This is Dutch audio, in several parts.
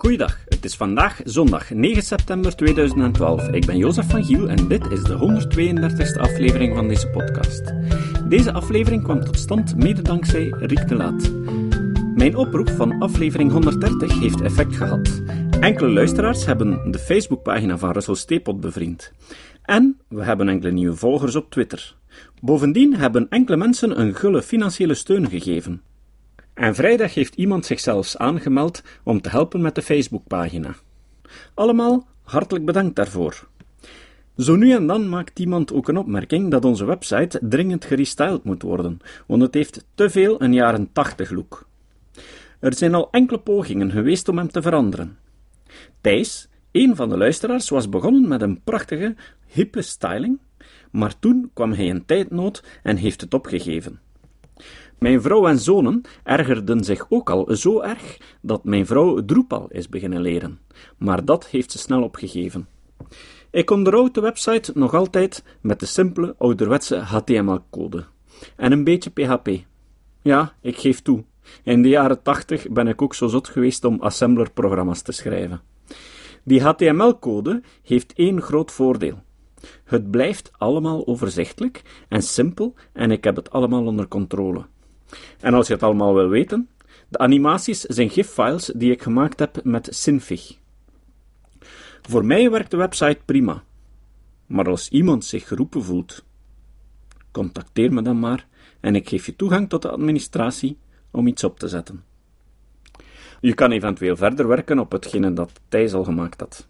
Goeiedag, het is vandaag zondag 9 september 2012. Ik ben Jozef van Giel en dit is de 132e aflevering van deze podcast. Deze aflevering kwam tot stand mede dankzij Riek de Laat. Mijn oproep van aflevering 130 heeft effect gehad. Enkele luisteraars hebben de Facebookpagina van Russell Steepot bevriend. En we hebben enkele nieuwe volgers op Twitter. Bovendien hebben enkele mensen een gulle financiële steun gegeven. En vrijdag heeft iemand zich zelfs aangemeld om te helpen met de Facebookpagina. Allemaal hartelijk bedankt daarvoor. Zo nu en dan maakt iemand ook een opmerking dat onze website dringend gerestyled moet worden, want het heeft te veel een jaren 80 look. Er zijn al enkele pogingen geweest om hem te veranderen. Thijs, een van de luisteraars, was begonnen met een prachtige, hippe styling, maar toen kwam hij in tijdnood en heeft het opgegeven. Mijn vrouw en zonen ergerden zich ook al zo erg dat mijn vrouw Drupal is beginnen leren, maar dat heeft ze snel opgegeven. Ik onderhoud de website nog altijd met de simpele ouderwetse HTML-code en een beetje PHP. Ja, ik geef toe. In de jaren 80 ben ik ook zo zot geweest om assembler-programma's te schrijven. Die HTML-code heeft één groot voordeel. Het blijft allemaal overzichtelijk en simpel en ik heb het allemaal onder controle. En als je het allemaal wil weten, de animaties zijn GIF-files die ik gemaakt heb met Synfig. Voor mij werkt de website prima. Maar als iemand zich geroepen voelt, contacteer me dan maar en ik geef je toegang tot de administratie om iets op te zetten. Je kan eventueel verder werken op hetgene dat Thijs al gemaakt had.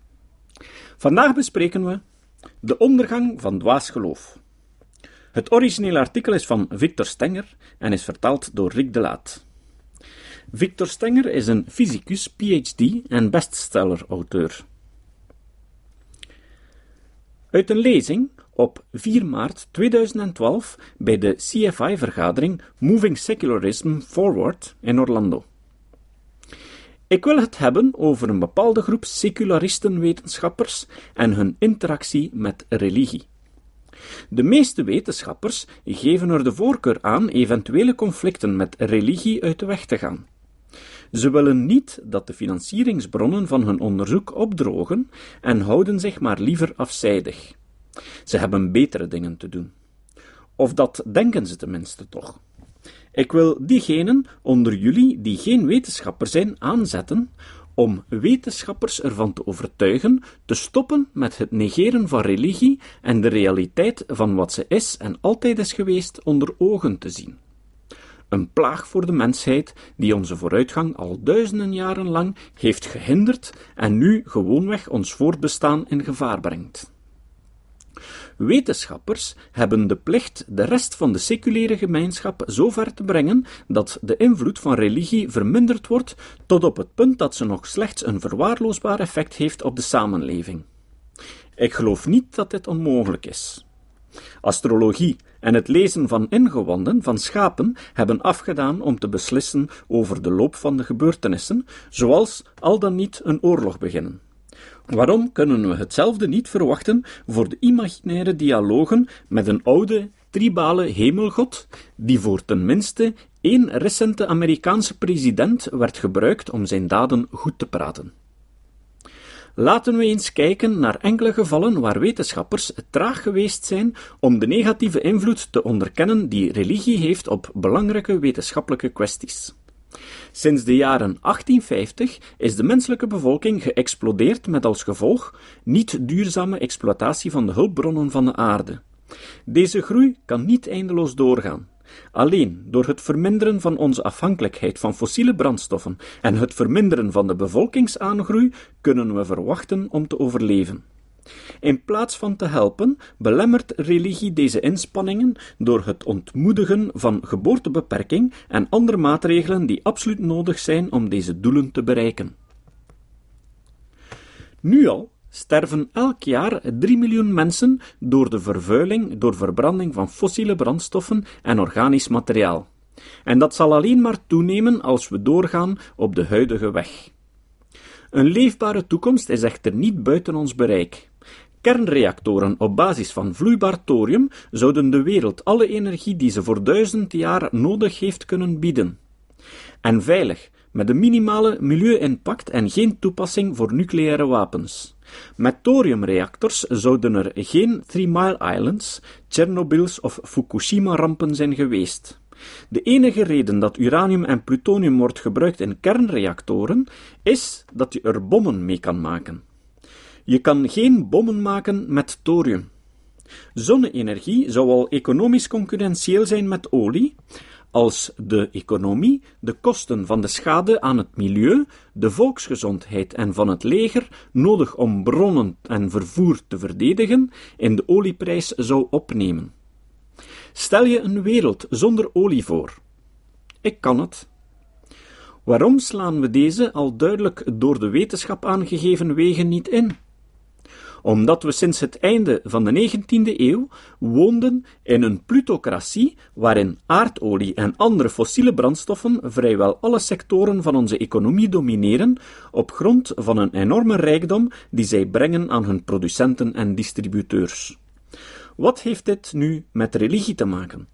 Vandaag bespreken we de ondergang van dwaas geloof. Het originele artikel is van Victor Stenger en is vertaald door Rick de Laat. Victor Stenger is een fysicus, PhD en bestseller-auteur. Uit een lezing op 4 maart 2012 bij de CFI-vergadering Moving Secularism Forward in Orlando. Ik wil het hebben over een bepaalde groep secularistenwetenschappers en hun interactie met religie. De meeste wetenschappers geven er de voorkeur aan eventuele conflicten met religie uit de weg te gaan. Ze willen niet dat de financieringsbronnen van hun onderzoek opdrogen en houden zich maar liever afzijdig. Ze hebben betere dingen te doen. Of dat denken ze tenminste toch. Ik wil diegenen onder jullie die geen wetenschapper zijn aanzetten om wetenschappers ervan te overtuigen te stoppen met het negeren van religie en de realiteit van wat ze is en altijd is geweest onder ogen te zien. Een plaag voor de mensheid die onze vooruitgang al duizenden jaren lang heeft gehinderd en nu gewoonweg ons voortbestaan in gevaar brengt. Wetenschappers hebben de plicht de rest van de seculiere gemeenschap zo ver te brengen dat de invloed van religie verminderd wordt tot op het punt dat ze nog slechts een verwaarloosbaar effect heeft op de samenleving. Ik geloof niet dat dit onmogelijk is. Astrologie en het lezen van ingewanden van schapen hebben afgedaan om te beslissen over de loop van de gebeurtenissen, zoals al dan niet een oorlog beginnen. Waarom kunnen we hetzelfde niet verwachten voor de imaginaire dialogen met een oude, tribale hemelgod, die voor tenminste één recente Amerikaanse president werd gebruikt om zijn daden goed te praten? Laten we eens kijken naar enkele gevallen waar wetenschappers traag geweest zijn om de negatieve invloed te onderkennen die religie heeft op belangrijke wetenschappelijke kwesties. Sinds de jaren 1850 is de menselijke bevolking geëxplodeerd met als gevolg niet duurzame exploitatie van de hulpbronnen van de aarde. Deze groei kan niet eindeloos doorgaan. Alleen door het verminderen van onze afhankelijkheid van fossiele brandstoffen en het verminderen van de bevolkingsaangroei kunnen we verwachten om te overleven. In plaats van te helpen, belemmert religie deze inspanningen door het ontmoedigen van geboortebeperking en andere maatregelen die absoluut nodig zijn om deze doelen te bereiken. Nu al sterven elk jaar 3 miljoen mensen door de vervuiling door verbranding van fossiele brandstoffen en organisch materiaal. En dat zal alleen maar toenemen als we doorgaan op de huidige weg. Een leefbare toekomst is echter niet buiten ons bereik. Kernreactoren op basis van vloeibaar thorium zouden de wereld alle energie die ze voor duizend jaar nodig heeft kunnen bieden. En veilig, met een minimale milieu-impact en geen toepassing voor nucleaire wapens. Met thoriumreactors zouden er geen Three Mile Islands, Tchernobyls of Fukushima-rampen zijn geweest. De enige reden dat uranium en plutonium wordt gebruikt in kernreactoren is dat je er bommen mee kan maken. Je kan geen bommen maken met thorium. Zonne-energie zou al economisch concurrentieel zijn met olie, als de economie, de kosten van de schade aan het milieu, de volksgezondheid en van het leger, nodig om bronnen en vervoer te verdedigen, in de olieprijs zou opnemen. Stel je een wereld zonder olie voor. Ik kan het. Waarom slaan we deze al duidelijk door de wetenschap aangegeven wegen niet in? Omdat we sinds het einde van de 19e eeuw woonden in een plutocratie waarin aardolie en andere fossiele brandstoffen vrijwel alle sectoren van onze economie domineren op grond van een enorme rijkdom die zij brengen aan hun producenten en distributeurs. Wat heeft dit nu met religie te maken?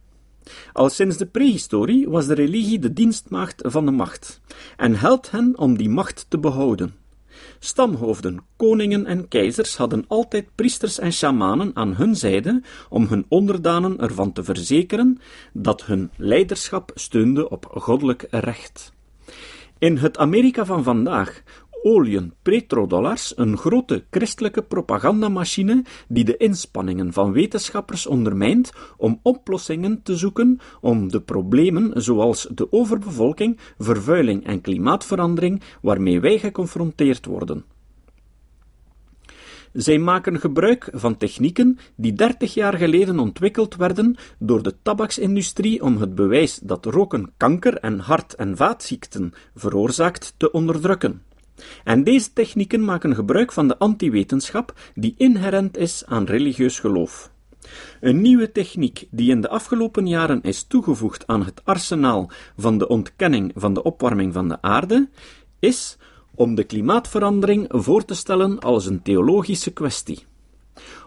Al sinds de prehistorie was de religie de dienstmaagd van de macht en helpt hen om die macht te behouden. Stamhoofden, koningen en keizers hadden altijd priesters en shamanen aan hun zijde om hun onderdanen ervan te verzekeren dat hun leiderschap steunde op goddelijk recht. In het Amerika van vandaag olien, petrodollars, een grote christelijke propagandamachine die de inspanningen van wetenschappers ondermijnt om oplossingen te zoeken om de problemen zoals de overbevolking, vervuiling en klimaatverandering waarmee wij geconfronteerd worden. Zij maken gebruik van technieken die 30 jaar geleden ontwikkeld werden door de tabaksindustrie om het bewijs dat roken kanker en hart- en vaatziekten veroorzaakt te onderdrukken. En deze technieken maken gebruik van de antiwetenschap die inherent is aan religieus geloof. Een nieuwe techniek die in de afgelopen jaren is toegevoegd aan het arsenaal van de ontkenning van de opwarming van de aarde, is om de klimaatverandering voor te stellen als een theologische kwestie.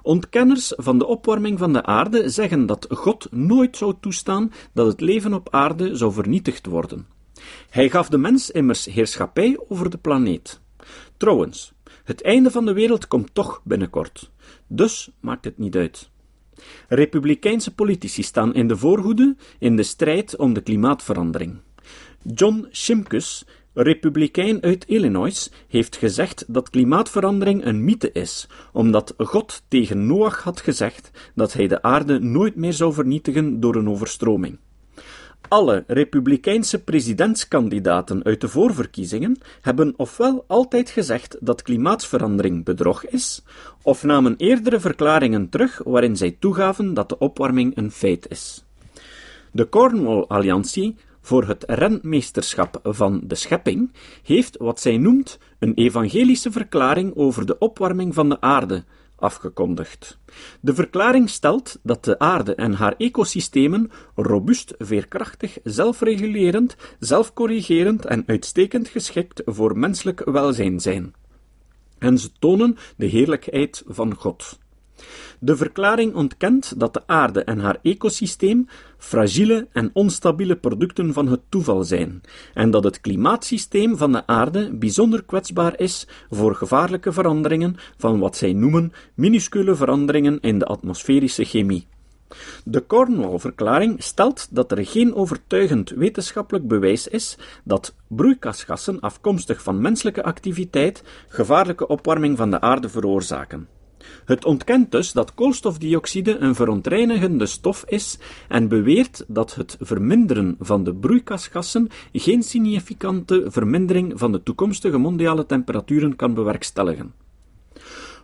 Ontkenners van de opwarming van de aarde zeggen dat God nooit zou toestaan dat het leven op aarde zou vernietigd worden. Hij gaf de mens immers heerschappij over de planeet. Trouwens, het einde van de wereld komt toch binnenkort, dus maakt het niet uit. Republikeinse politici staan in de voorhoede in de strijd om de klimaatverandering. John Shimkus, republikein uit Illinois, heeft gezegd dat klimaatverandering een mythe is, omdat God tegen Noach had gezegd dat hij de aarde nooit meer zou vernietigen door een overstroming. Alle republikeinse presidentskandidaten uit de voorverkiezingen hebben ofwel altijd gezegd dat klimaatverandering bedrog is, of namen eerdere verklaringen terug waarin zij toegaven dat de opwarming een feit is. De Cornwall-alliantie voor het rentmeesterschap van de schepping heeft wat zij noemt een evangelische verklaring over de opwarming van de aarde, afgekondigd. De verklaring stelt dat de aarde en haar ecosystemen robuust, veerkrachtig, zelfregulerend, zelfcorrigerend en uitstekend geschikt voor menselijk welzijn zijn. En ze tonen de heerlijkheid van God. De verklaring ontkent dat de aarde en haar ecosysteem fragiele en onstabiele producten van het toeval zijn, en dat het klimaatsysteem van de aarde bijzonder kwetsbaar is voor gevaarlijke veranderingen van wat zij noemen minuscule veranderingen in de atmosferische chemie. De Cornwall-verklaring stelt dat er geen overtuigend wetenschappelijk bewijs is dat broeikasgassen afkomstig van menselijke activiteit gevaarlijke opwarming van de aarde veroorzaken. Het ontkent dus dat koolstofdioxide een verontreinigende stof is en beweert dat het verminderen van de broeikasgassen geen significante vermindering van de toekomstige mondiale temperaturen kan bewerkstelligen.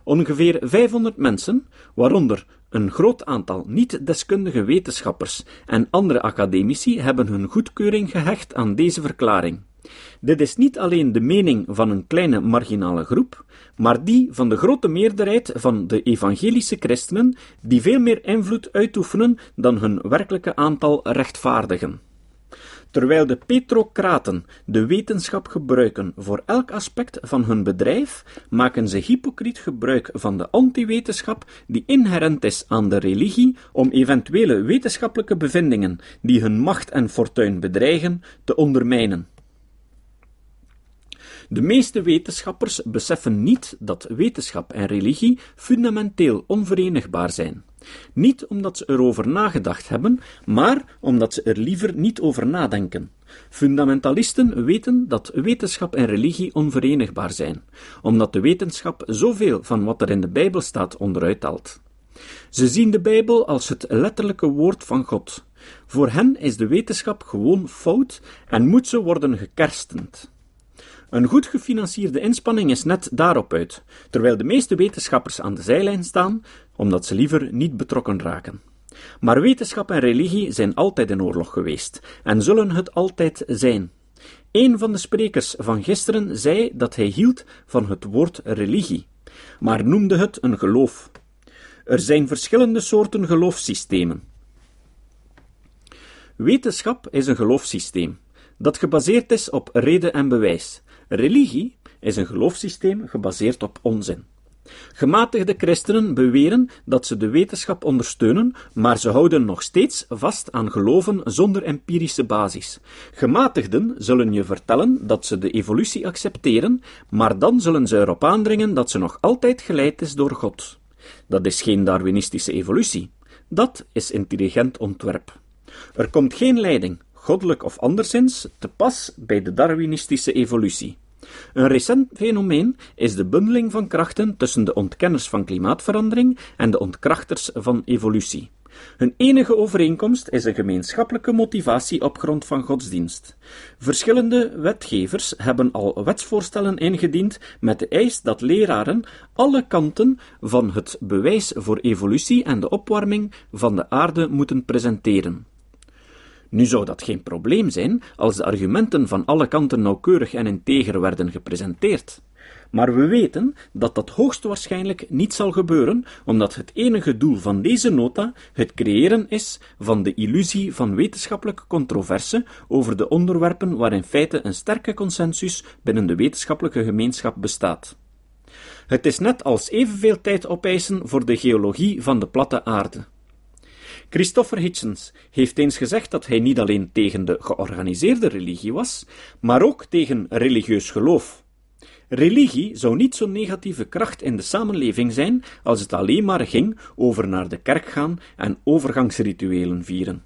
Ongeveer 500 mensen, waaronder een groot aantal niet-deskundige wetenschappers en andere academici, hebben hun goedkeuring gehecht aan deze verklaring. Dit is niet alleen de mening van een kleine marginale groep, maar die van de grote meerderheid van de evangelische christenen, die veel meer invloed uitoefenen dan hun werkelijke aantal rechtvaardigen. Terwijl de petrocraten de wetenschap gebruiken voor elk aspect van hun bedrijf, maken ze hypocriet gebruik van de antiwetenschap die inherent is aan de religie om eventuele wetenschappelijke bevindingen die hun macht en fortuin bedreigen te ondermijnen. De meeste wetenschappers beseffen niet dat wetenschap en religie fundamenteel onverenigbaar zijn. Niet omdat ze erover nagedacht hebben, maar omdat ze er liever niet over nadenken. Fundamentalisten weten dat wetenschap en religie onverenigbaar zijn, omdat de wetenschap zoveel van wat er in de Bijbel staat onderuit haalt. Ze zien de Bijbel als het letterlijke woord van God. Voor hen is de wetenschap gewoon fout en moet ze worden gekerstend. Een goed gefinancierde inspanning is net daarop uit, terwijl de meeste wetenschappers aan de zijlijn staan, omdat ze liever niet betrokken raken. Maar wetenschap en religie zijn altijd in oorlog geweest en zullen het altijd zijn. Een van de sprekers van gisteren zei dat hij hield van het woord religie, maar noemde het een geloof. Er zijn verschillende soorten geloofssystemen. Wetenschap is een geloofssysteem dat gebaseerd is op reden en bewijs. Religie is een geloofssysteem gebaseerd op onzin. Gematigde christenen beweren dat ze de wetenschap ondersteunen, maar ze houden nog steeds vast aan geloven zonder empirische basis. Gematigden zullen je vertellen dat ze de evolutie accepteren, maar dan zullen ze erop aandringen dat ze nog altijd geleid is door God. Dat is geen Darwinistische evolutie. Dat is intelligent ontwerp. Er komt geen leiding, goddelijk of anderszins, te pas bij de Darwinistische evolutie. Een recent fenomeen is de bundeling van krachten tussen de ontkenners van klimaatverandering en de ontkrachters van evolutie. Hun enige overeenkomst is een gemeenschappelijke motivatie op grond van godsdienst. Verschillende wetgevers hebben al wetsvoorstellen ingediend met de eis dat leraren alle kanten van het bewijs voor evolutie en de opwarming van de aarde moeten presenteren. Nu zou dat geen probleem zijn als de argumenten van alle kanten nauwkeurig en integer werden gepresenteerd. Maar we weten dat dat hoogstwaarschijnlijk niet zal gebeuren, omdat het enige doel van deze nota het creëren is van de illusie van wetenschappelijke controverse over de onderwerpen waar in feite een sterke consensus binnen de wetenschappelijke gemeenschap bestaat. Het is net als evenveel tijd opeisen voor de geologie van de platte aarde. Christopher Hitchens heeft eens gezegd dat hij niet alleen tegen de georganiseerde religie was, maar ook tegen religieus geloof. Religie zou niet zo'n negatieve kracht in de samenleving zijn als het alleen maar ging over naar de kerk gaan en overgangsrituelen vieren.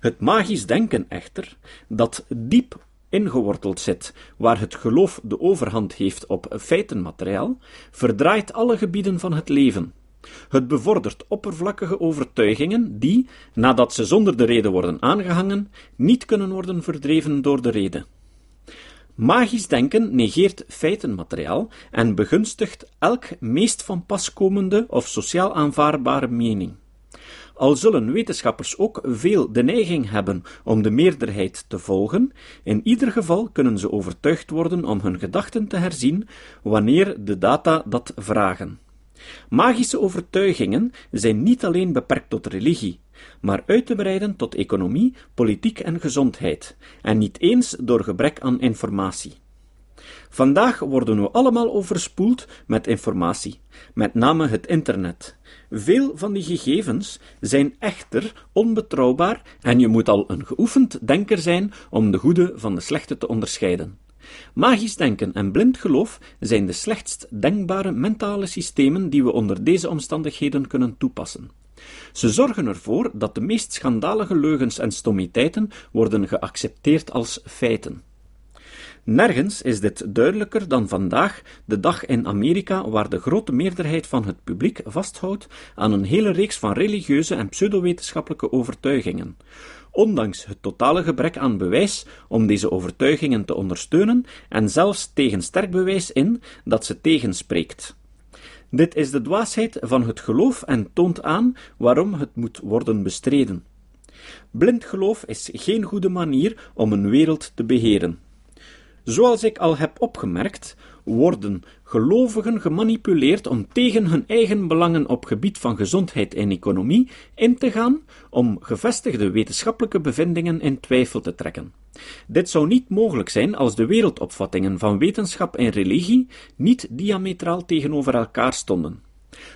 Het magisch denken echter, dat diep ingeworteld zit, waar het geloof de overhand heeft op feitenmateriaal, verdraait alle gebieden van het leven. Het bevordert oppervlakkige overtuigingen die, nadat ze zonder de reden worden aangehangen, niet kunnen worden verdreven door de reden. Magisch denken negeert feitenmateriaal en begunstigt elk meest van pas komende of sociaal aanvaardbare mening. Al zullen wetenschappers ook veel de neiging hebben om de meerderheid te volgen, in ieder geval kunnen ze overtuigd worden om hun gedachten te herzien wanneer de data dat vragen. Magische overtuigingen zijn niet alleen beperkt tot religie, maar uit te breiden tot economie, politiek en gezondheid, en niet eens door gebrek aan informatie. Vandaag worden we allemaal overspoeld met informatie, met name het internet. Veel van die gegevens zijn echter onbetrouwbaar en je moet al een geoefend denker zijn om de goede van de slechte te onderscheiden. Magisch denken en blind geloof zijn de slechtst denkbare mentale systemen die we onder deze omstandigheden kunnen toepassen. Ze zorgen ervoor dat de meest schandalige leugens en stommiteiten worden geaccepteerd als feiten. Nergens is dit duidelijker dan vandaag, de dag in Amerika waar de grote meerderheid van het publiek vasthoudt aan een hele reeks van religieuze en pseudowetenschappelijke overtuigingen ondanks het totale gebrek aan bewijs om deze overtuigingen te ondersteunen en zelfs tegen sterk bewijs in dat ze tegenspreekt. Dit is de dwaasheid van het geloof en toont aan waarom het moet worden bestreden. Blind geloof is geen goede manier om een wereld te beheren. Zoals ik al heb opgemerkt, worden gelovigen gemanipuleerd om tegen hun eigen belangen op gebied van gezondheid en economie in te gaan, om gevestigde wetenschappelijke bevindingen in twijfel te trekken. Dit zou niet mogelijk zijn als de wereldopvattingen van wetenschap en religie niet diametraal tegenover elkaar stonden.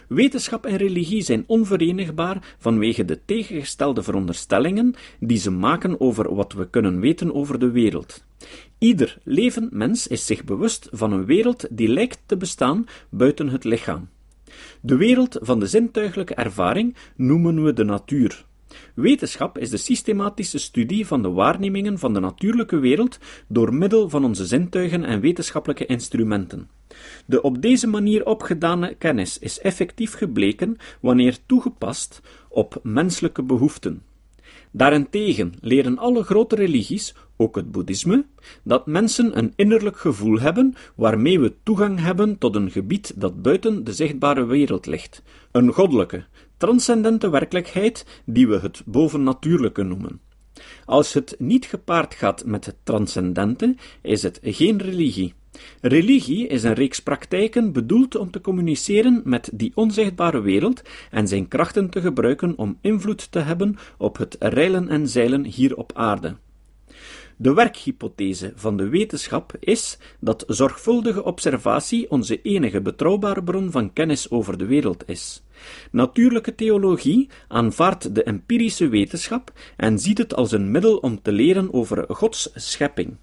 Wetenschap en religie zijn onverenigbaar vanwege de tegengestelde veronderstellingen die ze maken over wat we kunnen weten over de wereld. Ieder levend mens is zich bewust van een wereld die lijkt te bestaan buiten het lichaam. De wereld van de zintuiglijke ervaring noemen we de natuur. Wetenschap is de systematische studie van de waarnemingen van de natuurlijke wereld door middel van onze zintuigen en wetenschappelijke instrumenten. De op deze manier opgedane kennis is effectief gebleken wanneer toegepast op menselijke behoeften. Daarentegen leren alle grote religies, ook het boeddhisme, dat mensen een innerlijk gevoel hebben waarmee we toegang hebben tot een gebied dat buiten de zichtbare wereld ligt, een goddelijke, transcendente werkelijkheid die we het bovennatuurlijke noemen. Als het niet gepaard gaat met het transcendente, is het geen religie. Religie is een reeks praktijken bedoeld om te communiceren met die onzichtbare wereld en zijn krachten te gebruiken om invloed te hebben op het reilen en zeilen hier op aarde. De werkhypothese van de wetenschap is dat zorgvuldige observatie onze enige betrouwbare bron van kennis over de wereld is. Natuurlijke theologie aanvaardt de empirische wetenschap en ziet het als een middel om te leren over Gods schepping.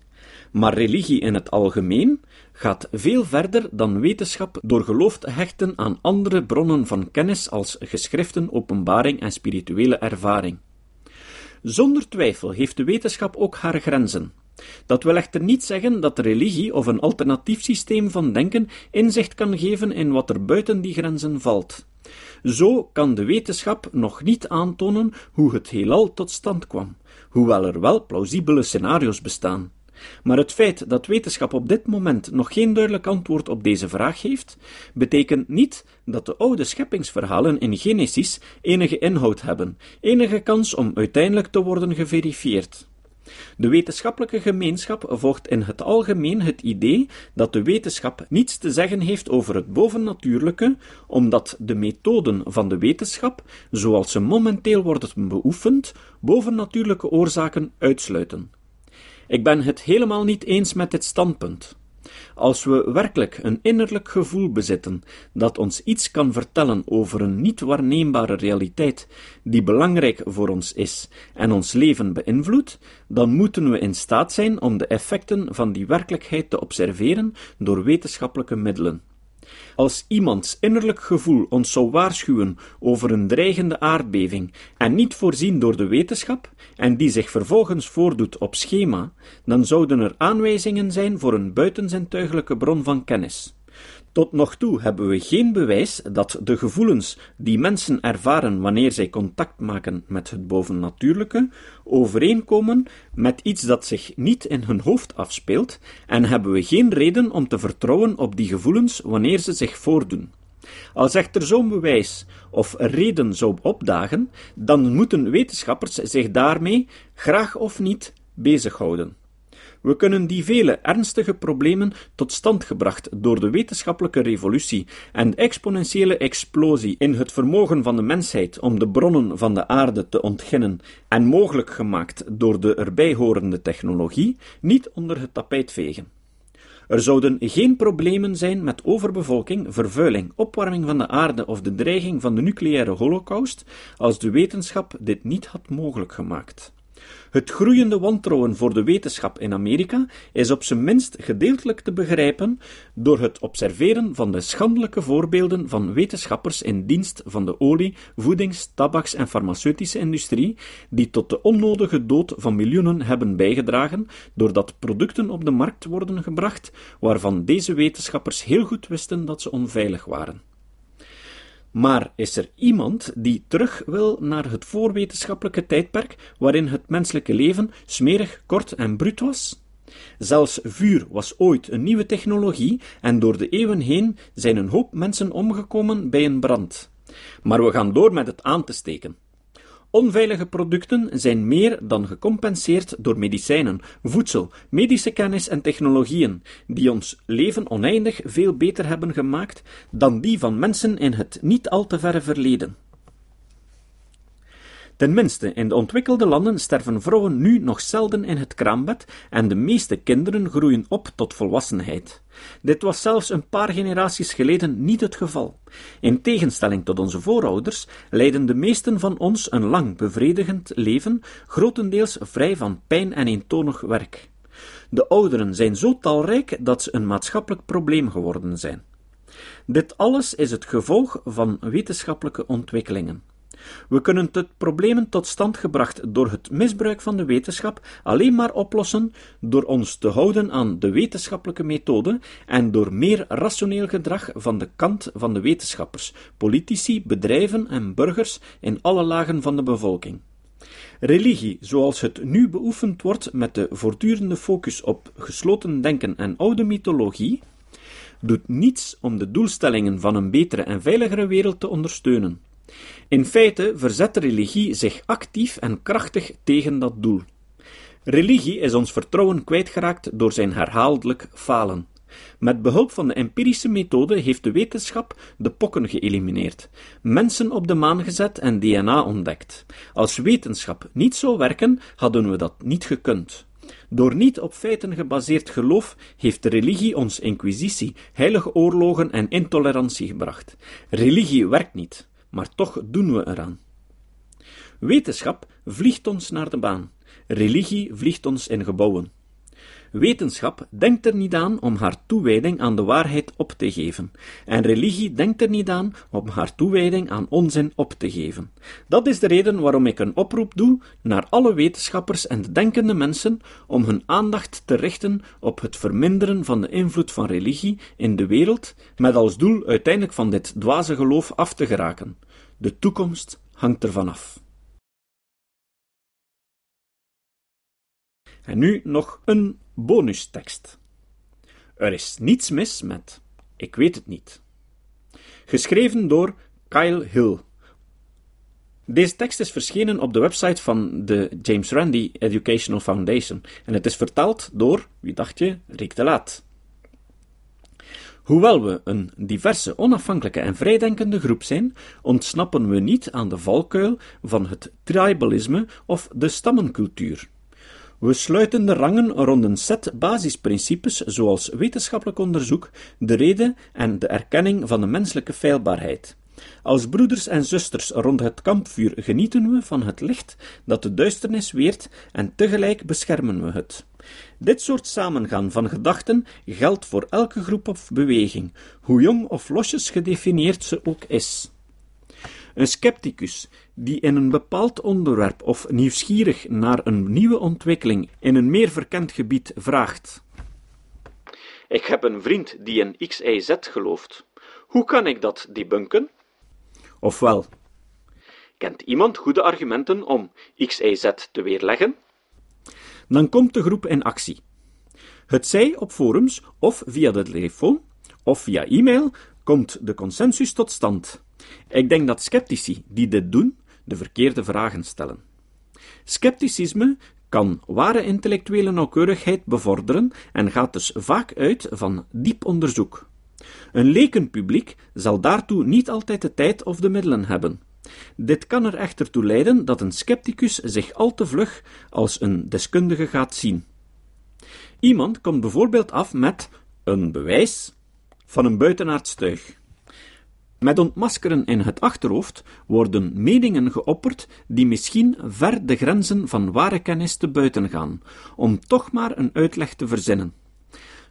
Maar religie in het algemeen gaat veel verder dan wetenschap door geloof te hechten aan andere bronnen van kennis als geschriften, openbaring en spirituele ervaring. Zonder twijfel heeft de wetenschap ook haar grenzen. Dat wil echter niet zeggen dat religie of een alternatief systeem van denken inzicht kan geven in wat er buiten die grenzen valt. Zo kan de wetenschap nog niet aantonen hoe het heelal tot stand kwam, hoewel er wel plausibele scenario's bestaan. Maar het feit dat wetenschap op dit moment nog geen duidelijk antwoord op deze vraag heeft, betekent niet dat de oude scheppingsverhalen in Genesis enige inhoud hebben, enige kans om uiteindelijk te worden geverifieerd. De wetenschappelijke gemeenschap volgt in het algemeen het idee dat de wetenschap niets te zeggen heeft over het bovennatuurlijke, omdat de methoden van de wetenschap, zoals ze momenteel worden beoefend, bovennatuurlijke oorzaken uitsluiten. Ik ben het helemaal niet eens met dit standpunt. Als we werkelijk een innerlijk gevoel bezitten dat ons iets kan vertellen over een niet waarneembare realiteit die belangrijk voor ons is en ons leven beïnvloedt, dan moeten we in staat zijn om de effecten van die werkelijkheid te observeren door wetenschappelijke middelen. Als iemands innerlijk gevoel ons zou waarschuwen over een dreigende aardbeving en niet voorzien door de wetenschap, en die zich vervolgens voordoet op schema, dan zouden er aanwijzingen zijn voor een buitenzintuigelijke bron van kennis. Tot nog toe hebben we geen bewijs dat de gevoelens die mensen ervaren wanneer zij contact maken met het bovennatuurlijke overeenkomen met iets dat zich niet in hun hoofd afspeelt, en hebben we geen reden om te vertrouwen op die gevoelens wanneer ze zich voordoen. Als echter zo'n bewijs of reden zou opdagen, dan moeten wetenschappers zich daarmee, graag of niet, bezighouden. We kunnen die vele ernstige problemen tot stand gebracht door de wetenschappelijke revolutie en de exponentiële explosie in het vermogen van de mensheid om de bronnen van de aarde te ontginnen en mogelijk gemaakt door de erbij horende technologie, niet onder het tapijt vegen. Er zouden geen problemen zijn met overbevolking, vervuiling, opwarming van de aarde of de dreiging van de nucleaire holocaust als de wetenschap dit niet had mogelijk gemaakt. Het groeiende wantrouwen voor de wetenschap in Amerika is op zijn minst gedeeltelijk te begrijpen door het observeren van de schandelijke voorbeelden van wetenschappers in dienst van de olie, voedings-, tabaks- en farmaceutische industrie, die tot de onnodige dood van miljoenen hebben bijgedragen, doordat producten op de markt worden gebracht waarvan deze wetenschappers heel goed wisten dat ze onveilig waren. Maar is er iemand die terug wil naar het voorwetenschappelijke tijdperk waarin het menselijke leven smerig, kort en bruut was? Zelfs vuur was ooit een nieuwe technologie en door de eeuwen heen zijn een hoop mensen omgekomen bij een brand. Maar we gaan door met het aan te steken. Onveilige producten zijn meer dan gecompenseerd door medicijnen, voedsel, medische kennis en technologieën, die ons leven oneindig veel beter hebben gemaakt dan die van mensen in het niet al te verre verleden. Tenminste, in de ontwikkelde landen sterven vrouwen nu nog zelden in het kraambed en de meeste kinderen groeien op tot volwassenheid. Dit was zelfs een paar generaties geleden niet het geval. In tegenstelling tot onze voorouders leiden de meesten van ons een lang bevredigend leven, grotendeels vrij van pijn en eentonig werk. De ouderen zijn zo talrijk dat ze een maatschappelijk probleem geworden zijn. Dit alles is het gevolg van wetenschappelijke ontwikkelingen. We kunnen het problemen tot stand gebracht door het misbruik van de wetenschap alleen maar oplossen door ons te houden aan de wetenschappelijke methode en door meer rationeel gedrag van de kant van de wetenschappers, politici, bedrijven en burgers in alle lagen van de bevolking. Religie, zoals het nu beoefend wordt met de voortdurende focus op gesloten denken en oude mythologie, doet niets om de doelstellingen van een betere en veiligere wereld te ondersteunen. In feite verzet religie zich actief en krachtig tegen dat doel. Religie is ons vertrouwen kwijtgeraakt door zijn herhaaldelijk falen. Met behulp van de empirische methode heeft de wetenschap de pokken geëlimineerd, mensen op de maan gezet en DNA ontdekt. Als wetenschap niet zou werken, hadden we dat niet gekund. Door niet op feiten gebaseerd geloof heeft de religie ons inquisitie, heilige oorlogen en intolerantie gebracht. Religie werkt niet maar toch doen we eraan. Wetenschap vliegt ons naar de baan, religie vliegt ons in gebouwen. Wetenschap denkt er niet aan om haar toewijding aan de waarheid op te geven, en religie denkt er niet aan om haar toewijding aan onzin op te geven. Dat is de reden waarom ik een oproep doe naar alle wetenschappers en denkende mensen om hun aandacht te richten op het verminderen van de invloed van religie in de wereld, met als doel uiteindelijk van dit dwaze geloof af te geraken. De toekomst hangt ervan af. En nu nog een bonustekst. Er is niets mis met Ik weet het niet. Geschreven door Kyle Hill. Deze tekst is verschenen op de website van de James Randi Educational Foundation en het is vertaald door, wie dacht je, Rick de Laat. Hoewel we een diverse, onafhankelijke en vrijdenkende groep zijn, ontsnappen we niet aan de valkuil van het tribalisme of de stammencultuur. We sluiten de rangen rond een set basisprincipes zoals wetenschappelijk onderzoek, de reden en de erkenning van de menselijke feilbaarheid. Als broeders en zusters rond het kampvuur genieten we van het licht dat de duisternis weert en tegelijk beschermen we het. Dit soort samengaan van gedachten geldt voor elke groep of beweging, hoe jong of losjes gedefinieerd ze ook is. Een scepticus die in een bepaald onderwerp of nieuwsgierig naar een nieuwe ontwikkeling in een meer verkend gebied vraagt: Ik heb een vriend die in XYZ gelooft. Hoe kan ik dat debunken? Ofwel, kent iemand goede argumenten om XYZ te weerleggen? Dan komt de groep in actie. Het zij op forums of via de telefoon of via e-mail komt de consensus tot stand. Ik denk dat sceptici die dit doen, de verkeerde vragen stellen. Scepticisme kan ware intellectuele nauwkeurigheid bevorderen en gaat dus vaak uit van diep onderzoek. Een lekenpubliek zal daartoe niet altijd de tijd of de middelen hebben. Dit kan er echter toe leiden dat een scepticus zich al te vlug als een deskundige gaat zien. Iemand komt bijvoorbeeld af met een bewijs van een buitenaardstuig. Met ontmaskeren in het achterhoofd worden meningen geopperd die misschien ver de grenzen van ware kennis te buiten gaan, om toch maar een uitleg te verzinnen.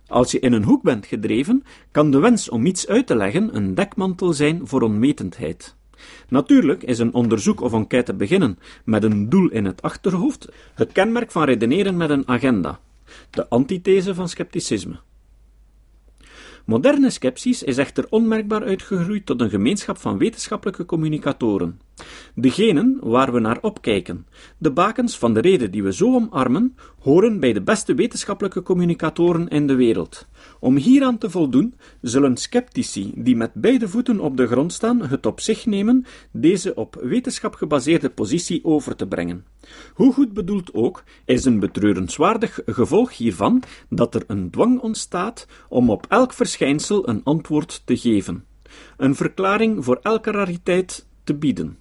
Als je in een hoek bent gedreven, kan de wens om iets uit te leggen een dekmantel zijn voor onwetendheid. Natuurlijk is een onderzoek of enquête beginnen met een doel in het achterhoofd het kenmerk van redeneren met een agenda, de antithese van scepticisme. Moderne skepsis is echter onmerkbaar uitgegroeid tot een gemeenschap van wetenschappelijke communicatoren. Degenen waar we naar opkijken, de bakens van de reden die we zo omarmen, horen bij de beste wetenschappelijke communicatoren in de wereld. Om hieraan te voldoen, zullen sceptici die met beide voeten op de grond staan, het op zich nemen deze op wetenschap gebaseerde positie over te brengen. Hoe goed bedoeld ook, is een betreurenswaardig gevolg hiervan dat er een dwang ontstaat om op elk verschijnsel een antwoord te geven, een verklaring voor elke rariteit te bieden.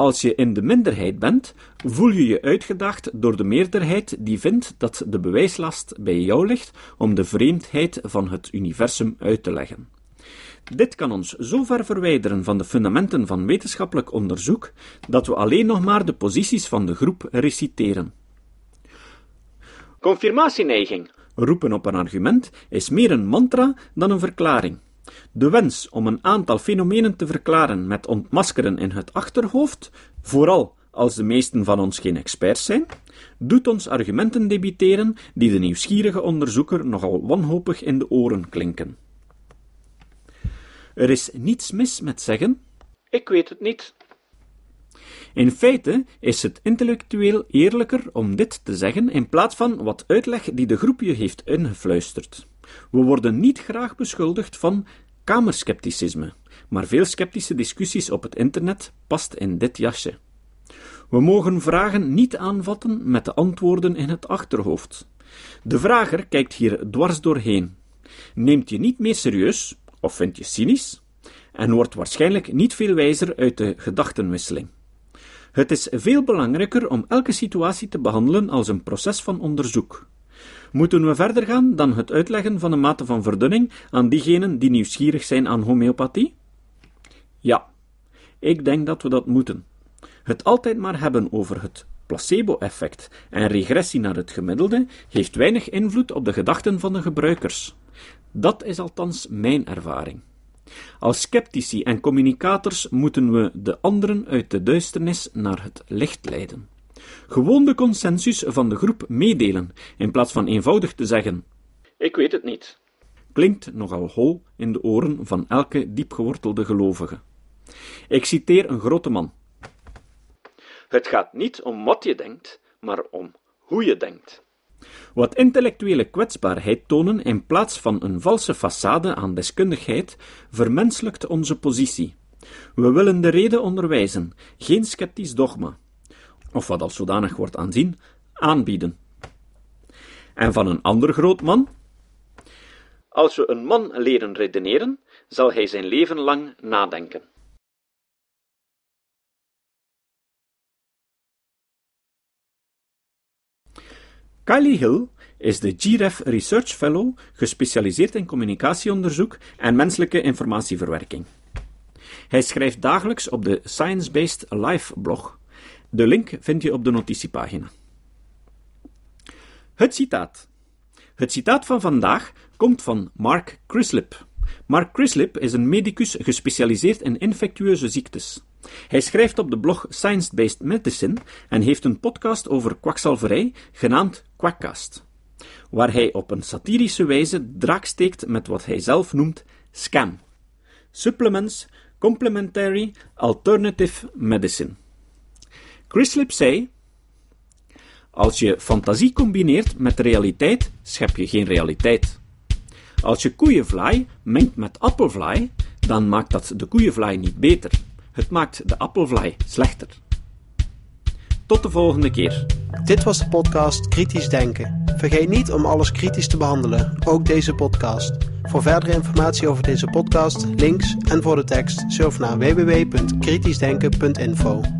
Als je in de minderheid bent, voel je je uitgedaagd door de meerderheid die vindt dat de bewijslast bij jou ligt om de vreemdheid van het universum uit te leggen. Dit kan ons zo ver verwijderen van de fundamenten van wetenschappelijk onderzoek dat we alleen nog maar de posities van de groep reciteren. Confirmatieneiging, roepen op een argument, is meer een mantra dan een verklaring. De wens om een aantal fenomenen te verklaren met ontmaskeren in het achterhoofd, vooral als de meesten van ons geen experts zijn, doet ons argumenten debiteren die de nieuwsgierige onderzoeker nogal wanhopig in de oren klinken. Er is niets mis met zeggen: Ik weet het niet. In feite is het intellectueel eerlijker om dit te zeggen in plaats van wat uitleg die de groep je heeft ingefluisterd. We worden niet graag beschuldigd van kamerskepticisme, maar veel sceptische discussies op het internet past in dit jasje. We mogen vragen niet aanvatten met de antwoorden in het achterhoofd. De vrager kijkt hier dwars doorheen, neemt je niet meer serieus, of vindt je cynisch, en wordt waarschijnlijk niet veel wijzer uit de gedachtenwisseling. Het is veel belangrijker om elke situatie te behandelen als een proces van onderzoek. Moeten we verder gaan dan het uitleggen van een mate van verdunning aan diegenen die nieuwsgierig zijn aan homeopathie? Ja, ik denk dat we dat moeten. Het altijd maar hebben over het placebo-effect en regressie naar het gemiddelde heeft weinig invloed op de gedachten van de gebruikers. Dat is althans mijn ervaring. Als sceptici en communicators moeten we de anderen uit de duisternis naar het licht leiden. Gewoon de consensus van de groep meedelen, in plaats van eenvoudig te zeggen: Ik weet het niet. Klinkt nogal hol in de oren van elke diepgewortelde gelovige. Ik citeer een grote man. Het gaat niet om wat je denkt, maar om hoe je denkt. Wat intellectuele kwetsbaarheid tonen in plaats van een valse façade aan deskundigheid, vermenselijkt onze positie. We willen de reden onderwijzen, geen sceptisch dogma, of wat als zodanig wordt aanzien, aanbieden. En van een ander groot man? Als we een man leren redeneren, zal hij zijn leven lang nadenken. Kylie Hill is de GREF Research Fellow, gespecialiseerd in communicatieonderzoek en menselijke informatieverwerking. Hij schrijft dagelijks op de Science Based Life blog. De link vind je op de notitiepagina. Het citaat. Het citaat van vandaag komt van Mark Crislip. Mark Crislip is een medicus gespecialiseerd in infectieuze ziektes. Hij schrijft op de blog Science Based Medicine en heeft een podcast over kwakzalverij genaamd Quackcast, waar hij op een satirische wijze draak steekt met wat hij zelf noemt scam. Supplements Complementary Alternative Medicine. Chrislip zei: Als je fantasie combineert met realiteit, schep je geen realiteit. Als je koeienvlaai mengt met appelvlaai, dan maakt dat de koeienvlaai niet beter. Het maakt de appelvlaai slechter. Tot de volgende keer. Dit was de podcast Kritisch Denken. Vergeet niet om alles kritisch te behandelen, ook deze podcast. Voor verdere informatie over deze podcast, links en voor de tekst, surf naar www.kritischdenken.info.